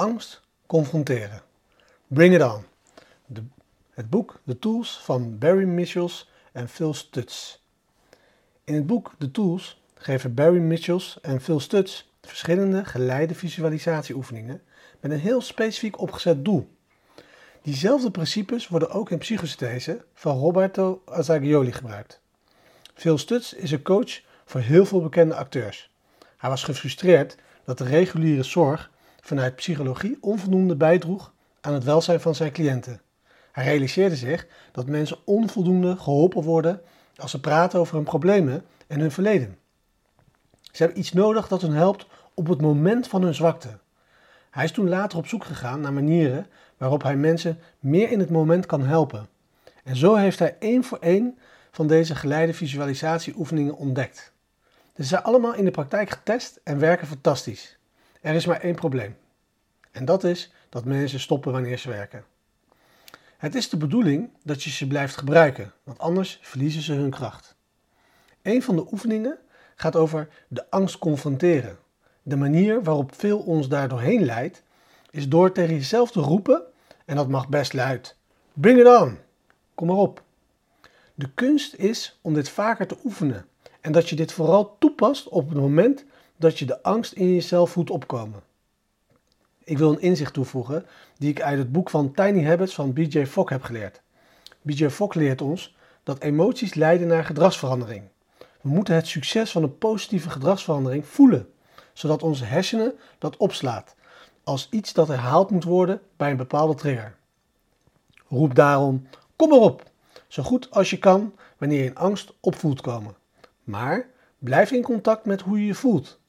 angst confronteren. Bring it on. De, het boek The Tools van Barry Michels en Phil Stutz. In het boek The Tools geven Barry Michels en Phil Stutz verschillende geleide visualisatieoefeningen met een heel specifiek opgezet doel. Diezelfde principes worden ook in psychosynthese van Roberto Azagioli gebruikt. Phil Stutz is een coach voor heel veel bekende acteurs. Hij was gefrustreerd dat de reguliere zorg vanuit psychologie onvoldoende bijdroeg aan het welzijn van zijn cliënten. Hij realiseerde zich dat mensen onvoldoende geholpen worden als ze praten over hun problemen en hun verleden. Ze hebben iets nodig dat hen helpt op het moment van hun zwakte. Hij is toen later op zoek gegaan naar manieren waarop hij mensen meer in het moment kan helpen. En zo heeft hij één voor één van deze geleide visualisatieoefeningen ontdekt. Ze zijn allemaal in de praktijk getest en werken fantastisch. Er is maar één probleem. En dat is dat mensen stoppen wanneer ze werken. Het is de bedoeling dat je ze blijft gebruiken, want anders verliezen ze hun kracht. Een van de oefeningen gaat over de angst confronteren. De manier waarop veel ons daar doorheen leidt, is door tegen jezelf te roepen, en dat mag best luid: Bring it on! Kom maar op. De kunst is om dit vaker te oefenen en dat je dit vooral toepast op het moment dat je de angst in jezelf voelt opkomen. Ik wil een inzicht toevoegen die ik uit het boek van Tiny Habits van BJ Fogg heb geleerd. BJ Fogg leert ons dat emoties leiden naar gedragsverandering. We moeten het succes van een positieve gedragsverandering voelen, zodat onze hersenen dat opslaat als iets dat herhaald moet worden bij een bepaalde trigger. Roep daarom: kom maar op, zo goed als je kan wanneer je in angst op voelt komen. Maar blijf in contact met hoe je je voelt.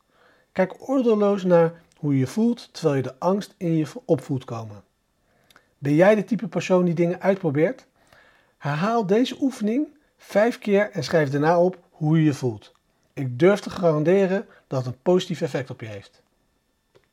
Kijk oordeelloos naar hoe je je voelt terwijl je de angst in je op voelt komen. Ben jij de type persoon die dingen uitprobeert? Herhaal deze oefening vijf keer en schrijf daarna op hoe je je voelt. Ik durf te garanderen dat het een positief effect op je heeft.